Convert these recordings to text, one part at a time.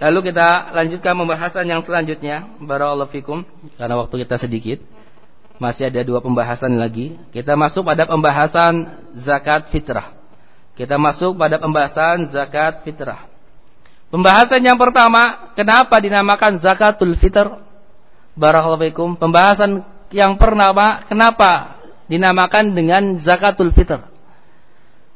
Lalu kita lanjutkan pembahasan yang selanjutnya. Barakallahu fikum. Karena waktu kita sedikit. Masih ada dua pembahasan lagi. Kita masuk pada pembahasan zakat fitrah. Kita masuk pada pembahasan zakat fitrah. Pembahasan yang pertama, kenapa dinamakan zakatul fitr? Barakallahu fikum. Pembahasan yang pertama, kenapa dinamakan dengan zakatul fitr?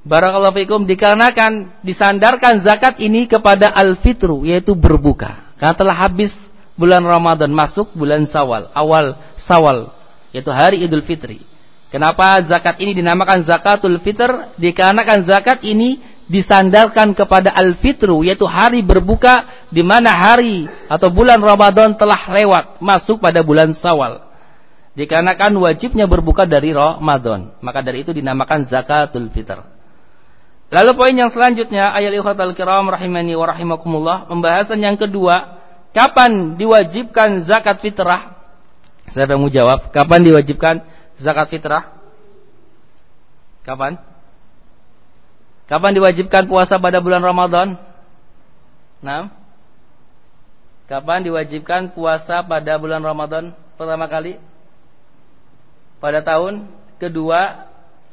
Barakallahu fikum dikarenakan disandarkan zakat ini kepada al-fitru yaitu berbuka. Karena telah habis bulan Ramadan masuk bulan Sawal, awal Sawal yaitu hari Idul Fitri. Kenapa zakat ini dinamakan zakatul fitr? Dikarenakan zakat ini disandarkan kepada al-fitru yaitu hari berbuka di mana hari atau bulan Ramadan telah lewat masuk pada bulan Sawal. Dikarenakan wajibnya berbuka dari Ramadan, maka dari itu dinamakan zakatul fitr. Lalu poin yang selanjutnya ayat al kiram rahimani wa rahimakumullah, pembahasan yang kedua, kapan diwajibkan zakat fitrah? Saya mau jawab, kapan diwajibkan zakat fitrah? Kapan? Kapan diwajibkan puasa pada bulan Ramadan? Nah. Kapan diwajibkan puasa pada bulan Ramadan pertama kali? Pada tahun kedua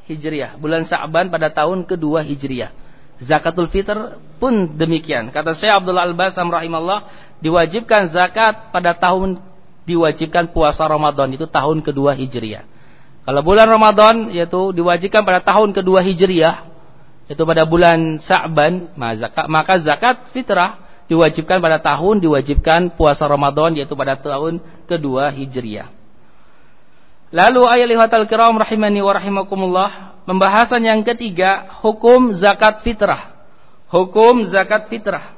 Hijriah, bulan Sa'ban pada tahun kedua Hijriah. Zakatul fitr pun demikian. Kata Syekh Abdullah Al-Basam rahimahullah, diwajibkan zakat pada tahun diwajibkan puasa Ramadan itu tahun kedua Hijriah. Kalau bulan Ramadan yaitu diwajibkan pada tahun kedua Hijriah, itu pada bulan Sa'ban, maka zakat fitrah diwajibkan pada tahun diwajibkan puasa Ramadan yaitu pada tahun kedua Hijriah. Lalu ayat lihatal kiram rahimani wa rahimakumullah. Pembahasan yang ketiga, hukum zakat fitrah. Hukum zakat fitrah.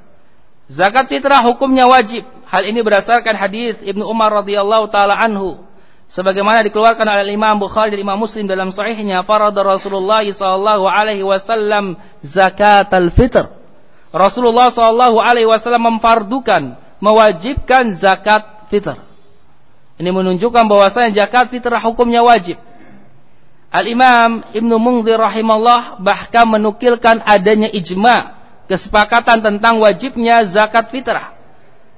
Zakat fitrah hukumnya wajib. Hal ini berdasarkan hadis Ibnu Umar radhiyallahu taala anhu. Sebagaimana dikeluarkan oleh Imam Bukhari dan Imam Muslim dalam sahihnya, farada Rasulullah sallallahu alaihi wasallam zakat al-fitr. Rasulullah sallallahu alaihi wasallam memfardukan, mewajibkan zakat fitr. Ini menunjukkan bahwasanya zakat fitrah hukumnya wajib. Al-Imam Ibnu Mungzir rahimahullah bahkan menukilkan adanya ijma kesepakatan tentang wajibnya zakat fitrah.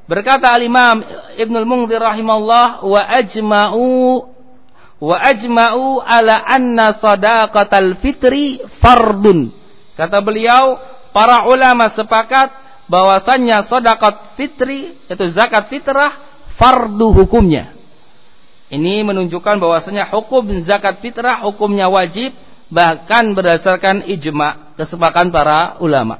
Berkata Al-Imam Ibnu Mungzir rahimahullah wa ajma'u wa ajma'u ala anna sadaqatal fitri fardun. Kata beliau, para ulama sepakat bahwasannya sedekah fitri yaitu zakat fitrah fardu hukumnya. Ini menunjukkan bahwasanya hukum zakat fitrah hukumnya wajib bahkan berdasarkan ijma kesepakatan para ulama.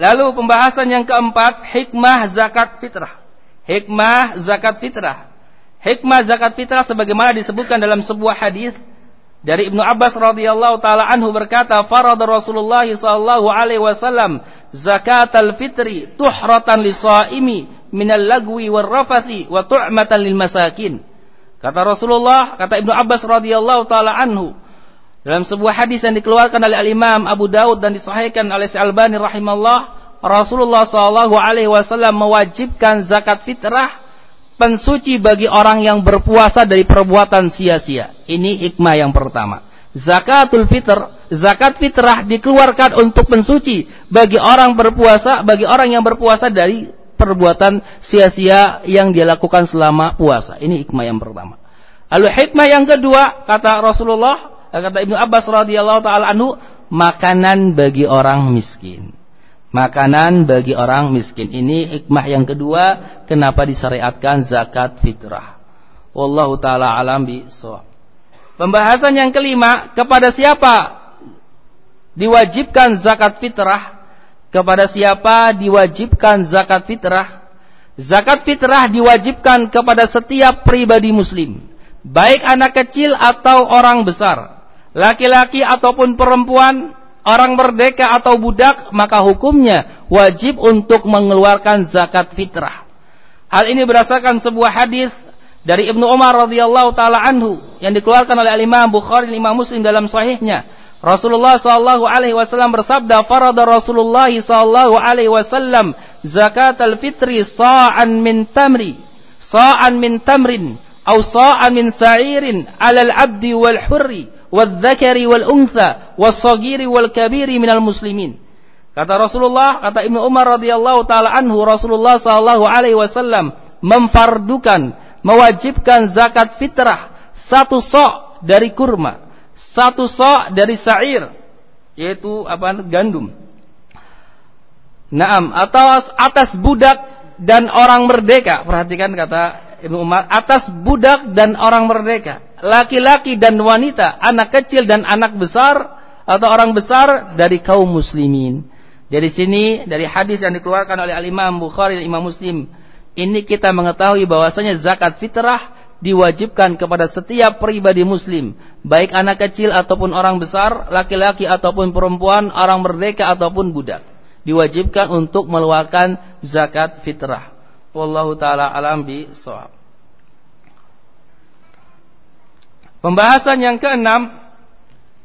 Lalu pembahasan yang keempat hikmah zakat fitrah. Hikmah zakat fitrah. Hikmah zakat fitrah sebagaimana disebutkan dalam sebuah hadis dari Ibnu Abbas radhiyallahu taala anhu berkata, "Farada Rasulullah sallallahu alaihi wasallam zakatal fitri tuhratan lisaimi minal lagwi war rafathi wa tu'matan lil masakin. Kata Rasulullah, kata Ibnu Abbas radhiyallahu taala anhu dalam sebuah hadis yang dikeluarkan oleh Al-Imam Abu Daud dan disahihkan oleh Syalbani rahimahullah, Rasulullah sallallahu alaihi wasallam mewajibkan zakat fitrah pensuci bagi orang yang berpuasa dari perbuatan sia-sia. Ini hikmah yang pertama. Zakatul fitr, zakat fitrah dikeluarkan untuk pensuci bagi orang berpuasa, bagi orang yang berpuasa dari perbuatan sia-sia yang dia lakukan selama puasa. Ini hikmah yang pertama. Lalu hikmah yang kedua kata Rasulullah, kata Ibnu Abbas radhiyallahu taala anhu, makanan bagi orang miskin. Makanan bagi orang miskin. Ini hikmah yang kedua kenapa disyariatkan zakat fitrah. Wallahu taala alam bi Pembahasan yang kelima, kepada siapa diwajibkan zakat fitrah? Kepada siapa diwajibkan zakat fitrah? Zakat fitrah diwajibkan kepada setiap pribadi muslim, baik anak kecil atau orang besar, laki-laki ataupun perempuan, orang merdeka atau budak, maka hukumnya wajib untuk mengeluarkan zakat fitrah. Hal ini berdasarkan sebuah hadis dari Ibnu Umar radhiyallahu taala anhu yang dikeluarkan oleh Imam Bukhari dan Imam Muslim dalam sahihnya Rasulullah sallallahu alaihi wasallam bersabda, "Farada Rasulullah sallallahu alaihi wasallam zakat al-fitri sa'an min tamri, sa'an min tamrin, atau sa'an min sa'irin 'ala al-'abdi wal hurri wal dzakari wal untha was sagiri wal kabiri minal muslimin." Kata Rasulullah, kata Ibnu Umar radhiyallahu taala anhu, Rasulullah sallallahu alaihi wasallam memfardukan, mewajibkan zakat fitrah satu sok dari kurma, satu sok dari sa'ir, yaitu apa? gandum. Naam, atau atas budak dan orang merdeka. Perhatikan kata Ibnu Umar, atas budak dan orang merdeka, laki-laki dan wanita, anak kecil dan anak besar atau orang besar dari kaum muslimin. Dari sini dari hadis yang dikeluarkan oleh Al Imam Bukhari dan Imam Muslim, ini kita mengetahui bahwasanya zakat fitrah diwajibkan kepada setiap pribadi muslim, baik anak kecil ataupun orang besar, laki-laki ataupun perempuan, orang merdeka ataupun budak. Diwajibkan untuk mengeluarkan zakat fitrah. Wallahu taala alam bi Pembahasan yang keenam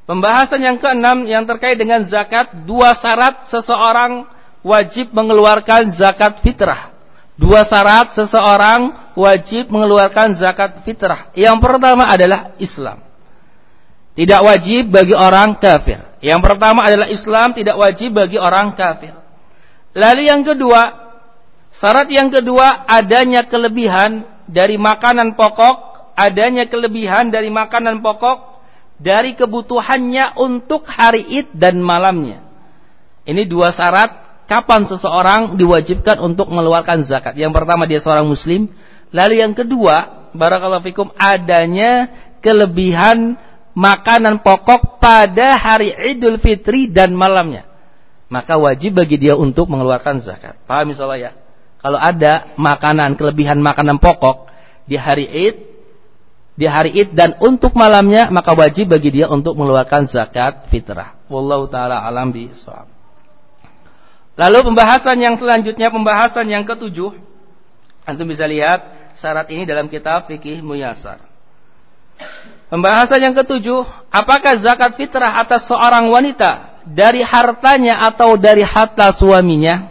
Pembahasan yang keenam yang terkait dengan zakat, dua syarat seseorang wajib mengeluarkan zakat fitrah. Dua syarat seseorang wajib mengeluarkan zakat fitrah. Yang pertama adalah Islam. Tidak wajib bagi orang kafir. Yang pertama adalah Islam tidak wajib bagi orang kafir. Lalu yang kedua, syarat yang kedua adanya kelebihan dari makanan pokok, adanya kelebihan dari makanan pokok dari kebutuhannya untuk hari id dan malamnya. Ini dua syarat kapan seseorang diwajibkan untuk mengeluarkan zakat. Yang pertama dia seorang muslim, lalu yang kedua, barakallahu fikum adanya kelebihan makanan pokok pada hari Idul Fitri dan malamnya. Maka wajib bagi dia untuk mengeluarkan zakat. Paham misalnya ya? Kalau ada makanan, kelebihan makanan pokok di hari Id di hari Id dan untuk malamnya maka wajib bagi dia untuk mengeluarkan zakat fitrah. Wallahu taala alam bi Lalu pembahasan yang selanjutnya pembahasan yang ketujuh. Antum bisa lihat syarat ini dalam kitab fikih muyasar. Pembahasan yang ketujuh, apakah zakat fitrah atas seorang wanita dari hartanya atau dari harta suaminya?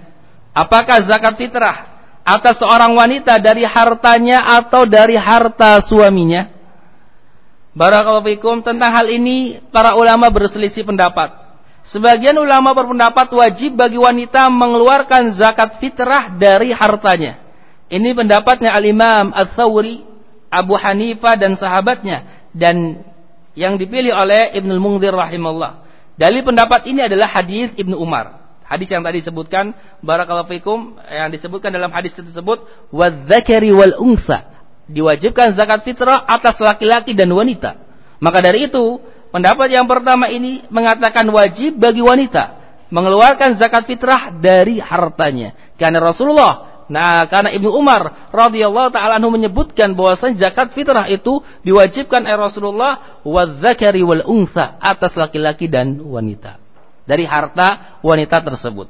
Apakah zakat fitrah atas seorang wanita dari hartanya atau dari harta suaminya? Barakallahu fikum tentang hal ini para ulama berselisih pendapat. Sebagian ulama berpendapat wajib bagi wanita mengeluarkan zakat fitrah dari hartanya. Ini pendapatnya Al-Imam Al-Thawri, Abu Hanifah dan sahabatnya dan yang dipilih oleh Ibnu Munzir rahimahullah. Dari pendapat ini adalah hadis Ibnu Umar. Hadis yang tadi disebutkan barakallahu fikum yang disebutkan dalam hadis tersebut wadzakari wal unsa diwajibkan zakat fitrah atas laki-laki dan wanita. Maka dari itu, pendapat yang pertama ini mengatakan wajib bagi wanita mengeluarkan zakat fitrah dari hartanya. Karena Rasulullah, nah karena Ibnu Umar radhiyallahu taala anhu menyebutkan bahwasanya zakat fitrah itu diwajibkan oleh Rasulullah wadzakari wal untha atas laki-laki dan wanita. Dari harta wanita tersebut.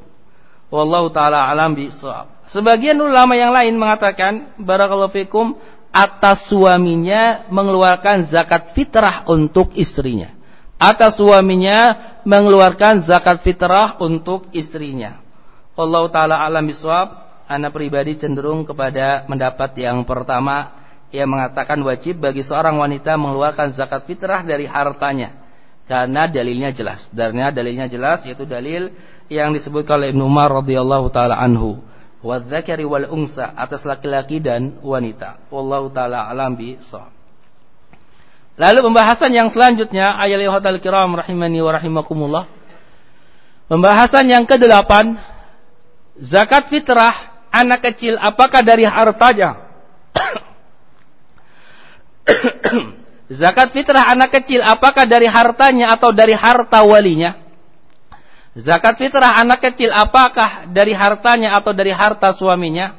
Wallahu taala alam bisawab. Sebagian ulama yang lain mengatakan barakallahu fikum atas suaminya mengeluarkan zakat fitrah untuk istrinya. Atas suaminya mengeluarkan zakat fitrah untuk istrinya. Allah taala alam biswab, anak pribadi cenderung kepada mendapat yang pertama yang mengatakan wajib bagi seorang wanita mengeluarkan zakat fitrah dari hartanya karena dalilnya jelas. Karena dalilnya jelas yaitu dalil yang disebutkan oleh Ibnu Umar radhiyallahu taala anhu wadzakari wal unsa atas laki-laki dan wanita. Wallahu taala alam bi Lalu pembahasan yang selanjutnya ayat al kiram rahimani wa rahimakumullah. Pembahasan yang kedelapan zakat fitrah anak kecil apakah dari hartanya? zakat fitrah anak kecil apakah dari hartanya atau dari harta walinya? Zakat fitrah anak kecil apakah dari hartanya atau dari harta suaminya?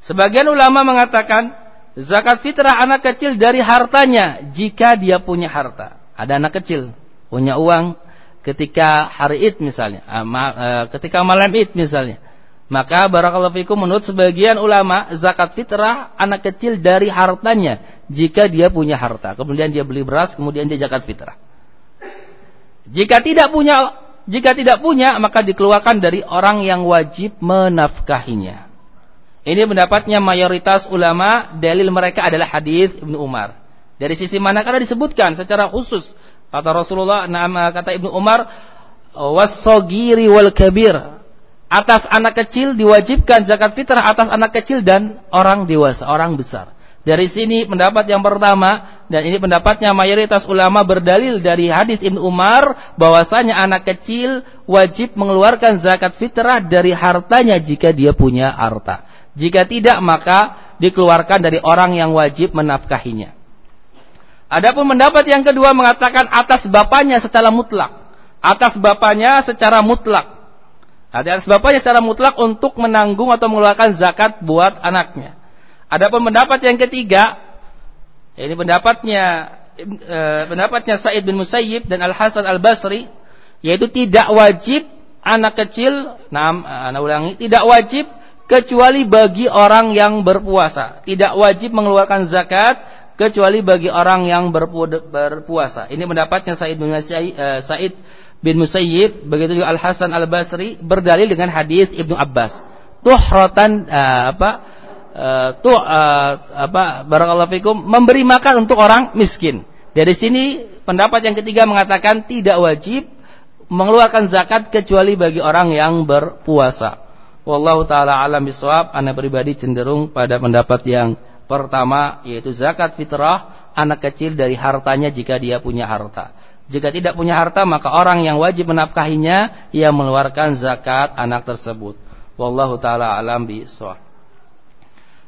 Sebagian ulama mengatakan zakat fitrah anak kecil dari hartanya jika dia punya harta. Ada anak kecil punya uang ketika hari Id misalnya, ah, eh, ketika malam Id misalnya. Maka barakallahu fikum menurut sebagian ulama zakat fitrah anak kecil dari hartanya jika dia punya harta. Kemudian dia beli beras, kemudian dia zakat fitrah. Jika tidak punya jika tidak punya, maka dikeluarkan dari orang yang wajib menafkahinya. Ini pendapatnya mayoritas ulama, dalil mereka adalah hadis Ibnu Umar. Dari sisi mana? Karena disebutkan secara khusus kata Rasulullah, nama kata Ibnu Umar, wasogiri wal kabir. Atas anak kecil diwajibkan zakat fitrah atas anak kecil dan orang dewasa, orang besar. Dari sini pendapat yang pertama dan ini pendapatnya mayoritas ulama berdalil dari hadis Ibnu Umar bahwasanya anak kecil wajib mengeluarkan zakat fitrah dari hartanya jika dia punya harta. Jika tidak maka dikeluarkan dari orang yang wajib menafkahinya. Adapun pendapat yang kedua mengatakan atas bapaknya secara mutlak. Atas bapaknya secara mutlak. Atas bapaknya secara mutlak untuk menanggung atau mengeluarkan zakat buat anaknya. Adapun pendapat yang ketiga, ini pendapatnya eh, pendapatnya Said bin Musayyib dan Al Hasan Al Basri, yaitu tidak wajib anak kecil, nah, anak ulangi, tidak wajib kecuali bagi orang yang berpuasa. Tidak wajib mengeluarkan zakat kecuali bagi orang yang berpuasa. Ini pendapatnya Said bin Musayyib, eh, Said bin Musayyib, begitu juga Al Hasan Al Basri berdalil dengan hadis Ibnu Abbas. Tuhratan uh, apa? uh, tuh uh, apa barakallahu fikum memberi makan untuk orang miskin. Dari sini pendapat yang ketiga mengatakan tidak wajib mengeluarkan zakat kecuali bagi orang yang berpuasa. Wallahu taala alam bisawab, ana pribadi cenderung pada pendapat yang pertama yaitu zakat fitrah anak kecil dari hartanya jika dia punya harta. Jika tidak punya harta maka orang yang wajib menafkahinya ia mengeluarkan zakat anak tersebut. Wallahu taala alam bisawab.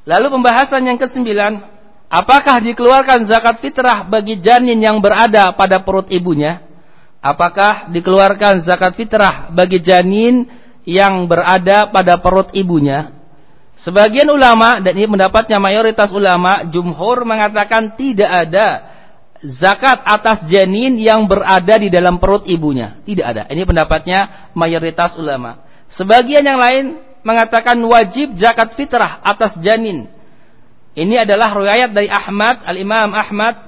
Lalu pembahasan yang kesembilan, apakah dikeluarkan zakat fitrah bagi janin yang berada pada perut ibunya? Apakah dikeluarkan zakat fitrah bagi janin yang berada pada perut ibunya? Sebagian ulama dan ini pendapatnya mayoritas ulama, jumhur mengatakan tidak ada zakat atas janin yang berada di dalam perut ibunya. Tidak ada. Ini pendapatnya mayoritas ulama. Sebagian yang lain mengatakan wajib zakat fitrah atas janin. Ini adalah riwayat dari Ahmad, Al-Imam Ahmad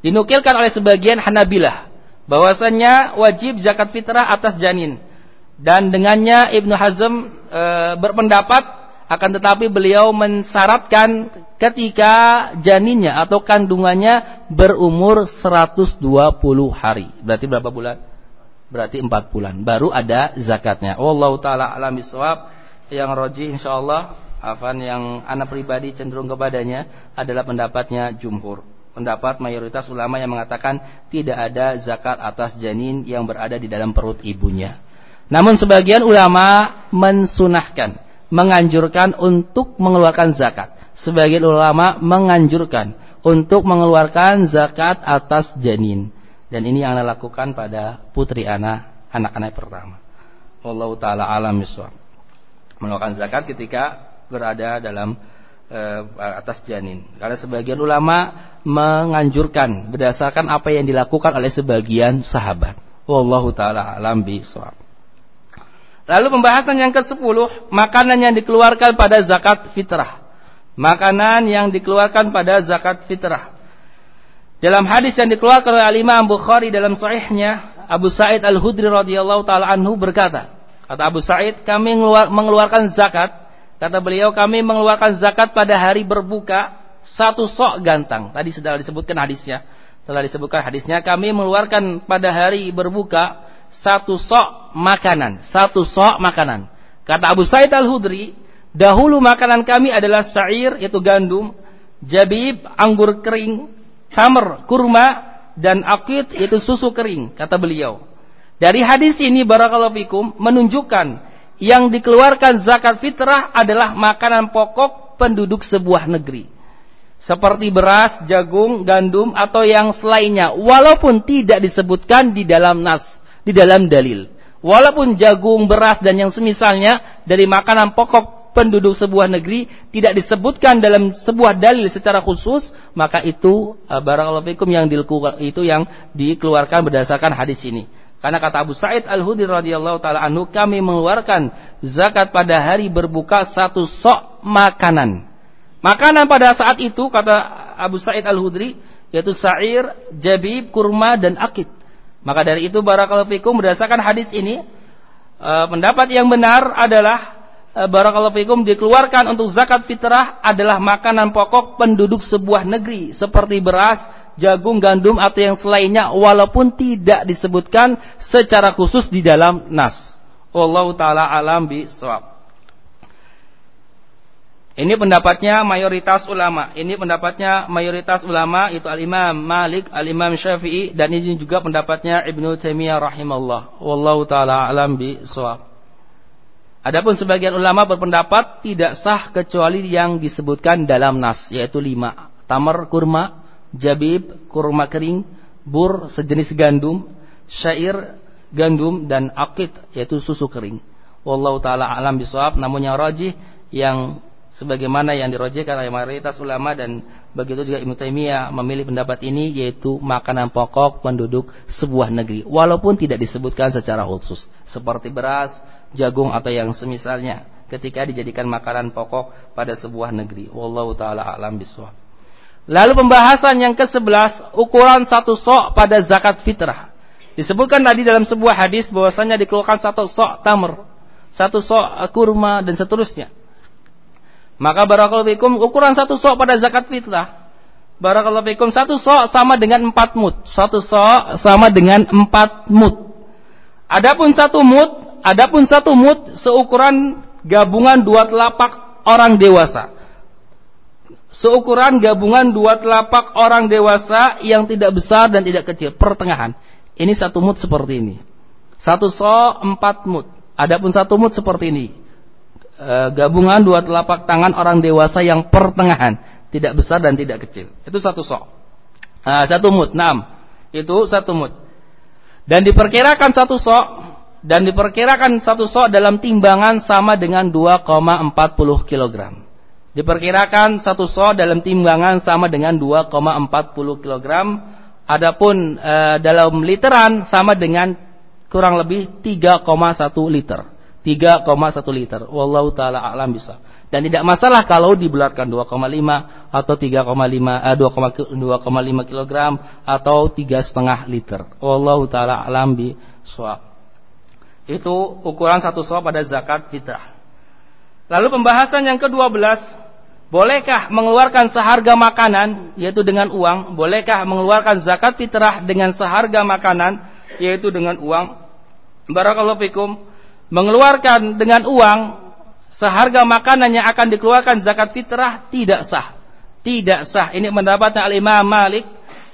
dinukilkan oleh sebagian Hanabilah bahwasanya wajib zakat fitrah atas janin. Dan dengannya Ibnu Hazm e, berpendapat akan tetapi beliau mensyaratkan ketika janinnya atau kandungannya berumur 120 hari. Berarti berapa bulan? Berarti 4 bulan. Baru ada zakatnya. Wallahu taala alam bisawab yang roji insyaallah afan yang anak pribadi cenderung kepadanya adalah pendapatnya jumhur. Pendapat mayoritas ulama yang mengatakan tidak ada zakat atas janin yang berada di dalam perut ibunya. Namun sebagian ulama mensunahkan, menganjurkan untuk mengeluarkan zakat. Sebagian ulama menganjurkan untuk mengeluarkan zakat atas janin. Dan ini yang anda lakukan pada putri anak, anak-anak pertama. Allah taala alam miswab mengeluarkan zakat ketika berada dalam e, atas janin. Karena sebagian ulama menganjurkan berdasarkan apa yang dilakukan oleh sebagian sahabat. Wallahu taala alam bisawab. Lalu pembahasan yang ke-10, makanan yang dikeluarkan pada zakat fitrah. Makanan yang dikeluarkan pada zakat fitrah. Dalam hadis yang dikeluarkan oleh Imam Bukhari dalam sahihnya, Abu Sa'id Al-Hudri radhiyallahu taala anhu berkata, Kata Abu Sa'id, kami mengeluarkan zakat. Kata beliau, kami mengeluarkan zakat pada hari berbuka satu sok gantang. Tadi sudah disebutkan hadisnya. Telah disebutkan hadisnya, kami mengeluarkan pada hari berbuka satu sok makanan. Satu sok makanan. Kata Abu Sa'id Al-Hudri, dahulu makanan kami adalah sa'ir, yaitu gandum, jabib, anggur kering, tamar, kurma, dan akid, yaitu susu kering. Kata beliau. Dari hadis ini barakallahu fikum menunjukkan yang dikeluarkan zakat fitrah adalah makanan pokok penduduk sebuah negeri. Seperti beras, jagung, gandum atau yang selainnya walaupun tidak disebutkan di dalam nas, di dalam dalil. Walaupun jagung, beras dan yang semisalnya dari makanan pokok penduduk sebuah negeri tidak disebutkan dalam sebuah dalil secara khusus, maka itu uh, barakallahu fikum yang itu yang dikeluarkan berdasarkan hadis ini. Karena kata Abu Sa'id Al-Hudri radhiyallahu taala anhu, kami mengeluarkan zakat pada hari berbuka satu sok makanan. Makanan pada saat itu kata Abu Sa'id Al-Hudri yaitu sa'ir, jabib, kurma dan akid. Maka dari itu barakallahu fikum berdasarkan hadis ini eh, pendapat yang benar adalah e, barakallahu dikeluarkan untuk zakat fitrah adalah makanan pokok penduduk sebuah negeri seperti beras, jagung, gandum atau yang selainnya walaupun tidak disebutkan secara khusus di dalam nas. Wallahu taala alam Ini pendapatnya mayoritas ulama. Ini pendapatnya mayoritas ulama itu Al-Imam Malik, Al-Imam Syafi'i dan ini juga pendapatnya Ibnu Taimiyah rahimahullah. Wallahu taala alam bi Adapun sebagian ulama berpendapat tidak sah kecuali yang disebutkan dalam nas yaitu lima tamar kurma, jabib kurma kering, bur sejenis gandum, syair gandum dan akid yaitu susu kering. Wallahu taala alam bisawab namun yang rajih yang sebagaimana yang dirojekkan oleh mayoritas ulama dan begitu juga Ibnu Taimiyah memilih pendapat ini yaitu makanan pokok penduduk sebuah negeri walaupun tidak disebutkan secara khusus seperti beras, jagung atau yang semisalnya ketika dijadikan makanan pokok pada sebuah negeri. Wallahu taala alam bisawab. Lalu pembahasan yang ke-11 ukuran satu sok pada zakat fitrah. Disebutkan tadi dalam sebuah hadis bahwasanya dikeluarkan satu sok tamr, satu sok kurma dan seterusnya. Maka barakallahu fikum ukuran satu sok pada zakat fitrah. Barakallahu fikum satu sok sama dengan empat mut. Satu sok sama dengan empat mut. Adapun satu mut, adapun satu mut seukuran gabungan dua telapak orang dewasa. Seukuran gabungan dua telapak orang dewasa yang tidak besar dan tidak kecil, pertengahan. Ini satu mut seperti ini. Satu sok empat mut. Adapun satu mut seperti ini e, gabungan dua telapak tangan orang dewasa yang pertengahan, tidak besar dan tidak kecil. Itu satu sok. Nah, satu mut, enam. Itu satu mut. Dan diperkirakan satu sok dan diperkirakan satu sok dalam timbangan sama dengan 2,40 kg. Diperkirakan satu sok dalam timbangan sama dengan 2,40 kg. Adapun e, dalam literan sama dengan kurang lebih 3,1 liter. 3,1 liter. Wallahu taala a'lam bisa. Dan tidak masalah kalau dibulatkan 2,5 atau 3,5 eh, 2,5 kg atau 3,5 liter. Wallahu taala a'lam bisawab. Itu ukuran satu sok pada zakat fitrah. Lalu pembahasan yang ke-12 Bolehkah mengeluarkan seharga makanan yaitu dengan uang? Bolehkah mengeluarkan zakat fitrah dengan seharga makanan yaitu dengan uang? Barakallahu fikum mengeluarkan dengan uang seharga makanan yang akan dikeluarkan zakat fitrah tidak sah. Tidak sah. Ini mendapatkan Al-Imam Malik,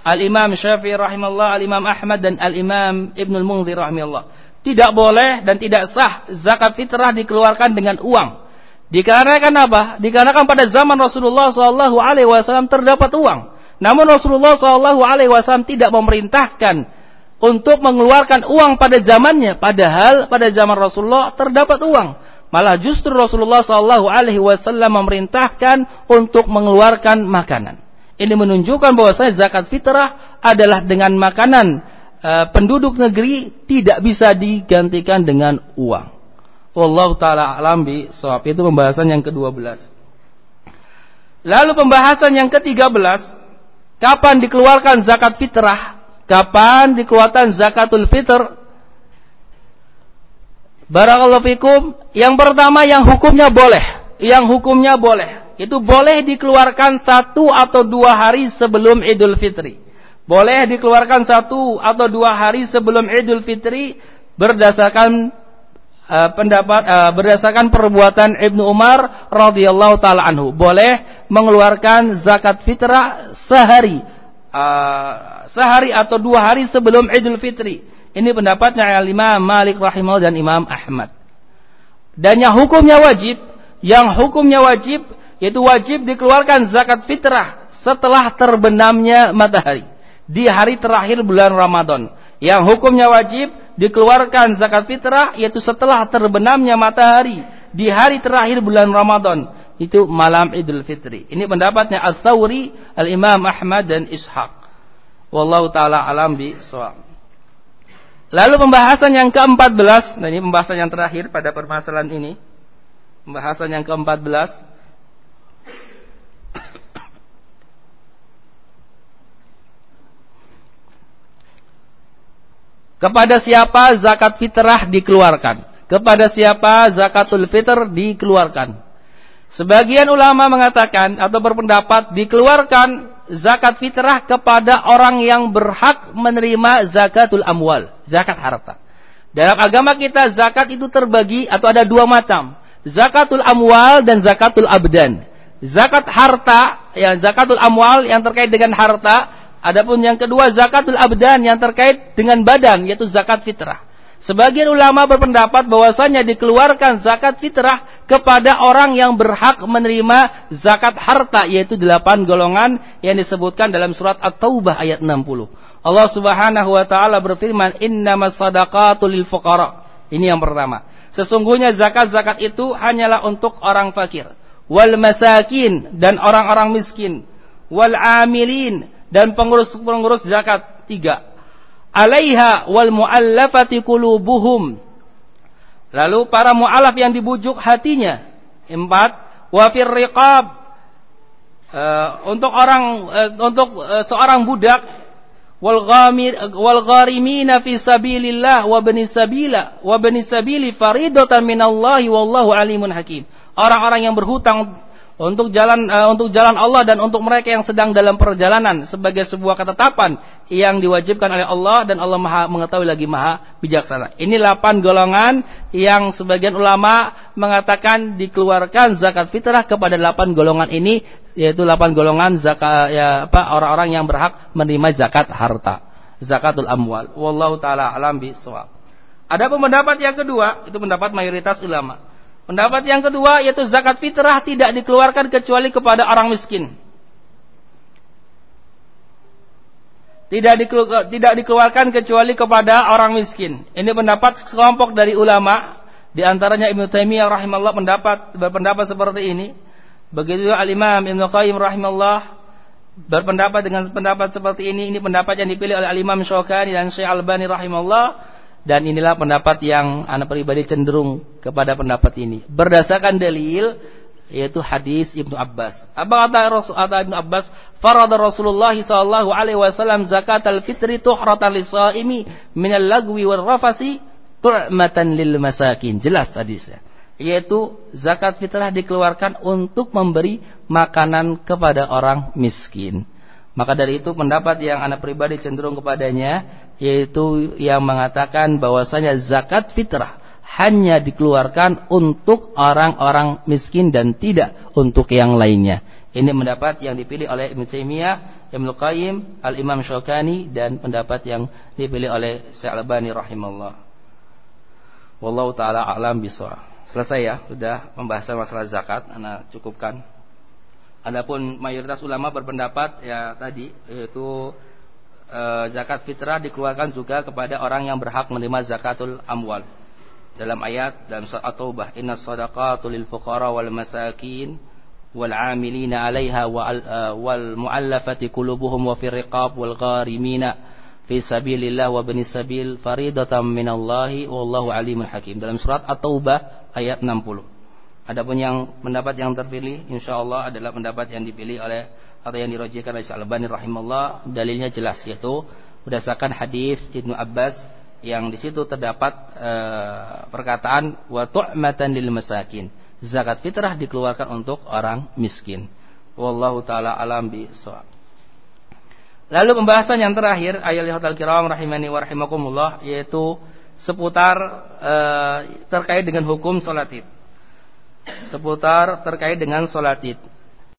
Al-Imam Syafi'i rahimahullah, Al-Imam Ahmad dan Al-Imam Ibnul Munzir rahimahullah. Tidak boleh dan tidak sah zakat fitrah dikeluarkan dengan uang. Dikarenakan apa? Dikarenakan pada zaman Rasulullah SAW terdapat uang. Namun Rasulullah SAW tidak memerintahkan untuk mengeluarkan uang pada zamannya. Padahal pada zaman Rasulullah terdapat uang. Malah justru Rasulullah Shallallahu Alaihi Wasallam memerintahkan untuk mengeluarkan makanan. Ini menunjukkan bahwa saya zakat fitrah adalah dengan makanan e, penduduk negeri tidak bisa digantikan dengan uang. Allah taala alam bi itu pembahasan yang ke-12 lalu pembahasan yang ke-13 kapan dikeluarkan zakat fitrah Kapan dikeluarkan zakatul fitr? Barakallahu fikum. Yang pertama yang hukumnya boleh. Yang hukumnya boleh. Itu boleh dikeluarkan satu atau dua hari sebelum Idul Fitri. Boleh dikeluarkan satu atau dua hari sebelum Idul Fitri berdasarkan uh, pendapat uh, berdasarkan perbuatan Ibnu Umar radhiyallahu taala anhu. Boleh mengeluarkan zakat fitrah sehari uh, sehari atau dua hari sebelum Idul Fitri. Ini pendapatnya Imam Malik rahimahullah dan Imam Ahmad. Dan yang hukumnya wajib, yang hukumnya wajib yaitu wajib dikeluarkan zakat fitrah setelah terbenamnya matahari di hari terakhir bulan Ramadan. Yang hukumnya wajib dikeluarkan zakat fitrah yaitu setelah terbenamnya matahari di hari terakhir bulan Ramadan. Itu malam Idul Fitri. Ini pendapatnya Al-Thawri, Al-Imam Ahmad dan Ishaq. Wallahu taala alam bi soal. Lalu pembahasan yang ke-14, nah ini pembahasan yang terakhir pada permasalahan ini. Pembahasan yang ke-14 Kepada siapa zakat fitrah dikeluarkan? Kepada siapa zakatul fitr dikeluarkan? Sebagian ulama mengatakan atau berpendapat dikeluarkan zakat fitrah kepada orang yang berhak menerima zakatul amwal, zakat harta. Dalam agama kita zakat itu terbagi atau ada dua macam. Zakatul amwal dan zakatul abdan. Zakat harta, ya zakatul amwal yang terkait dengan harta, adapun yang kedua zakatul abdan yang terkait dengan badan yaitu zakat fitrah. Sebagian ulama berpendapat bahwasanya dikeluarkan zakat fitrah kepada orang yang berhak menerima zakat harta yaitu delapan golongan yang disebutkan dalam surat At-Taubah ayat 60. Allah Subhanahu wa taala berfirman, "Innamas shadaqatu lil fuqara." Ini yang pertama. Sesungguhnya zakat-zakat itu hanyalah untuk orang fakir, wal masakin dan orang-orang miskin, wal amilin dan pengurus-pengurus zakat. Tiga alaiha wal muallafati qulubuhum. Lalu para mualaf yang dibujuk hatinya. Empat, wa fir riqab uh, untuk orang uh, untuk uh, seorang budak wal ghamir wal gharimina fi sabilillah wa bani sabila wa bani sabili faridatan minallahi wallahu alimun hakim. Orang-orang yang berhutang untuk jalan uh, untuk jalan Allah dan untuk mereka yang sedang dalam perjalanan sebagai sebuah ketetapan yang diwajibkan oleh Allah dan Allah Maha mengetahui lagi Maha bijaksana. Ini delapan golongan yang sebagian ulama mengatakan dikeluarkan zakat fitrah kepada delapan golongan ini yaitu delapan golongan zakat ya apa orang-orang yang berhak menerima zakat harta. Zakatul amwal. Wallahu taala alam bisawab. Ada pendapat yang kedua, itu pendapat mayoritas ulama Pendapat yang kedua yaitu zakat fitrah tidak dikeluarkan kecuali kepada orang miskin. Tidak, tidak dikeluarkan kecuali kepada orang miskin. Ini pendapat sekelompok dari ulama. Di antaranya Ibnu Taimiyah rahimahullah pendapat berpendapat seperti ini. Begitu Al-Imam Ibnu Qayyim rahimahullah berpendapat dengan pendapat seperti ini. Ini pendapat yang dipilih oleh Al-Imam Syaukani dan Syekh Al-Bani rahimahullah dan inilah pendapat yang anak pribadi cenderung kepada pendapat ini. Berdasarkan dalil yaitu hadis Ibnu Abbas. Apa kata Rasul Ibnu Abbas? Farada Rasulullah sallallahu alaihi wasallam zakat al-fitri tuhratan lis-shaimi min al-lagwi wal rafasi tu'matan lil masakin. Jelas hadisnya. Yaitu zakat fitrah dikeluarkan untuk memberi makanan kepada orang miskin. Maka dari itu pendapat yang anak pribadi cenderung kepadanya yaitu yang mengatakan bahwasanya zakat fitrah hanya dikeluarkan untuk orang-orang miskin dan tidak untuk yang lainnya. Ini pendapat yang dipilih oleh Ibnu Taimiyah, Ibnu Qayyim, Al-Imam Syaukani dan pendapat yang dipilih oleh Syekh Al-Albani rahimallah. Wallahu taala alam bisawab. Selesai ya, sudah pembahasan masalah zakat, ana cukupkan. Adapun mayoritas ulama berpendapat ya tadi yaitu e, zakat fitrah dikeluarkan juga kepada orang yang berhak menerima zakatul amwal. Dalam ayat dalam surat At-Taubah, "Innas shadaqatu lil fuqara wal masakin wal 'amilina 'alaiha wal mu'allafati qulubuhum wa fir riqab wal gharimina fi sabilillah wa bani sabil faridatan minallahi wallahu alimun hakim." Dalam surat At-Taubah ayat 60. Adapun yang pendapat yang terpilih insyaallah adalah pendapat yang dipilih oleh atau yang dirojikan oleh Syalbani rahimahullah dalilnya jelas yaitu berdasarkan hadis Ibnu Abbas yang di situ terdapat e, perkataan wa tu'matan lil masakin. Zakat fitrah dikeluarkan untuk orang miskin. Wallahu taala alam bi Lalu pembahasan yang terakhir ayat al kiram rahimani wa rahimakumullah yaitu seputar e, terkait dengan hukum salat id seputar terkait dengan sholat id.